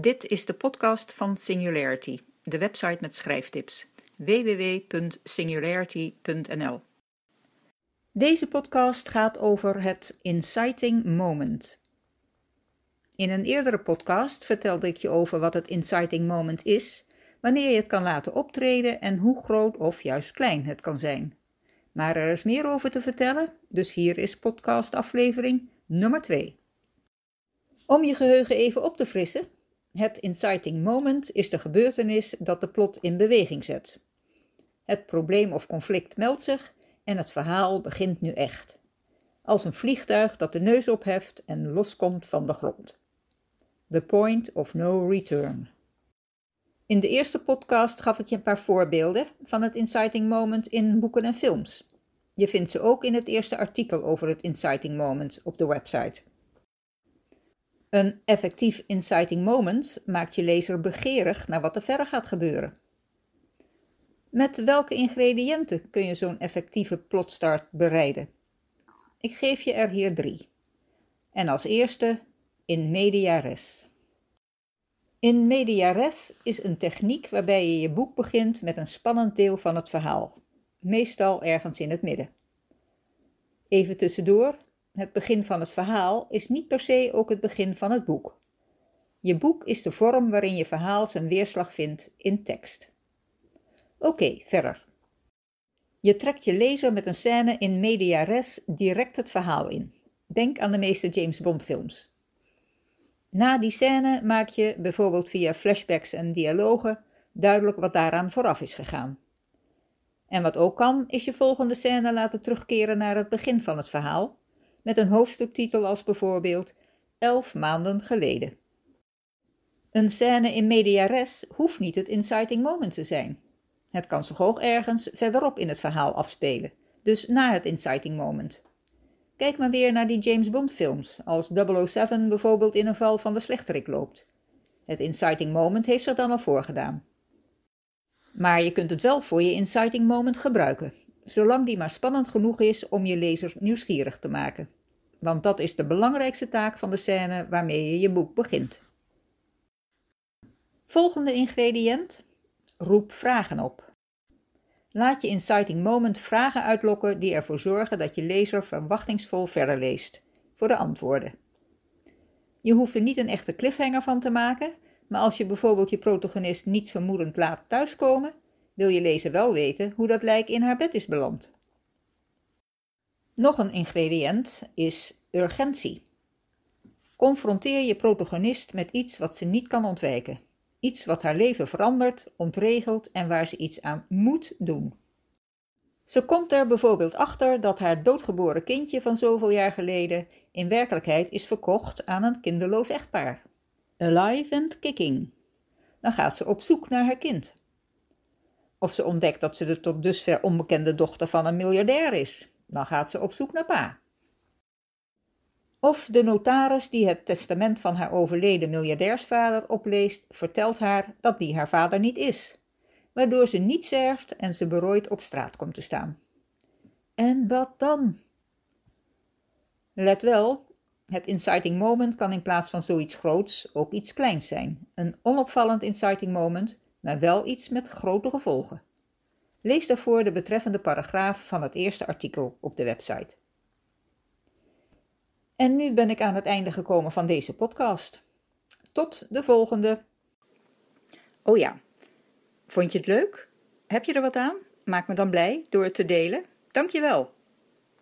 Dit is de podcast van Singularity, de website met schrijftips. www.singularity.nl Deze podcast gaat over het inciting moment. In een eerdere podcast vertelde ik je over wat het inciting moment is, wanneer je het kan laten optreden en hoe groot of juist klein het kan zijn. Maar er is meer over te vertellen, dus hier is podcastaflevering nummer 2. Om je geheugen even op te frissen, het inciting moment is de gebeurtenis dat de plot in beweging zet. Het probleem of conflict meldt zich en het verhaal begint nu echt. Als een vliegtuig dat de neus opheft en loskomt van de grond. The point of no return. In de eerste podcast gaf ik je een paar voorbeelden van het inciting moment in boeken en films. Je vindt ze ook in het eerste artikel over het inciting moment op de website. Een effectief inciting moment maakt je lezer begeerig naar wat er verder gaat gebeuren. Met welke ingrediënten kun je zo'n effectieve plotstart bereiden? Ik geef je er hier drie. En als eerste in media res. In media res is een techniek waarbij je je boek begint met een spannend deel van het verhaal, meestal ergens in het midden. Even tussendoor, het begin van het verhaal is niet per se ook het begin van het boek. Je boek is de vorm waarin je verhaal zijn weerslag vindt in tekst. Oké, verder. Je trekt je lezer met een scène in media res direct het verhaal in. Denk aan de meeste James Bond films. Na die scène maak je, bijvoorbeeld via flashbacks en dialogen, duidelijk wat daaraan vooraf is gegaan. En wat ook kan, is je volgende scène laten terugkeren naar het begin van het verhaal, met een hoofdstuktitel als bijvoorbeeld Elf maanden geleden. Een scène in media res hoeft niet het inciting moment te zijn. Het kan zich ook ergens verderop in het verhaal afspelen, dus na het inciting moment. Kijk maar weer naar die James Bond films, als 007 bijvoorbeeld in een val van de slechterik loopt. Het inciting moment heeft zich dan al voorgedaan. Maar je kunt het wel voor je inciting moment gebruiken, zolang die maar spannend genoeg is om je lezers nieuwsgierig te maken. Want dat is de belangrijkste taak van de scène waarmee je je boek begint. Volgende ingrediënt: roep vragen op. Laat je inciting moment vragen uitlokken die ervoor zorgen dat je lezer verwachtingsvol verder leest, voor de antwoorden. Je hoeft er niet een echte cliffhanger van te maken, maar als je bijvoorbeeld je protagonist niets vermoedend laat thuiskomen, wil je lezer wel weten hoe dat lijk in haar bed is beland. Nog een ingrediënt is urgentie. Confronteer je protagonist met iets wat ze niet kan ontwijken. Iets wat haar leven verandert, ontregelt en waar ze iets aan moet doen. Ze komt er bijvoorbeeld achter dat haar doodgeboren kindje van zoveel jaar geleden in werkelijkheid is verkocht aan een kinderloos echtpaar. Alive and kicking. Dan gaat ze op zoek naar haar kind. Of ze ontdekt dat ze de tot dusver onbekende dochter van een miljardair is. Dan gaat ze op zoek naar pa. Of de notaris die het testament van haar overleden miljardairsvader opleest, vertelt haar dat die haar vader niet is, waardoor ze niet zerft en ze berooid op straat komt te staan. En wat dan? Let wel, het inciting moment kan in plaats van zoiets groots ook iets kleins zijn. Een onopvallend inciting moment, maar wel iets met grote gevolgen. Lees daarvoor de betreffende paragraaf van het eerste artikel op de website. En nu ben ik aan het einde gekomen van deze podcast. Tot de volgende. Oh ja, vond je het leuk? Heb je er wat aan? Maak me dan blij door het te delen. Dankjewel.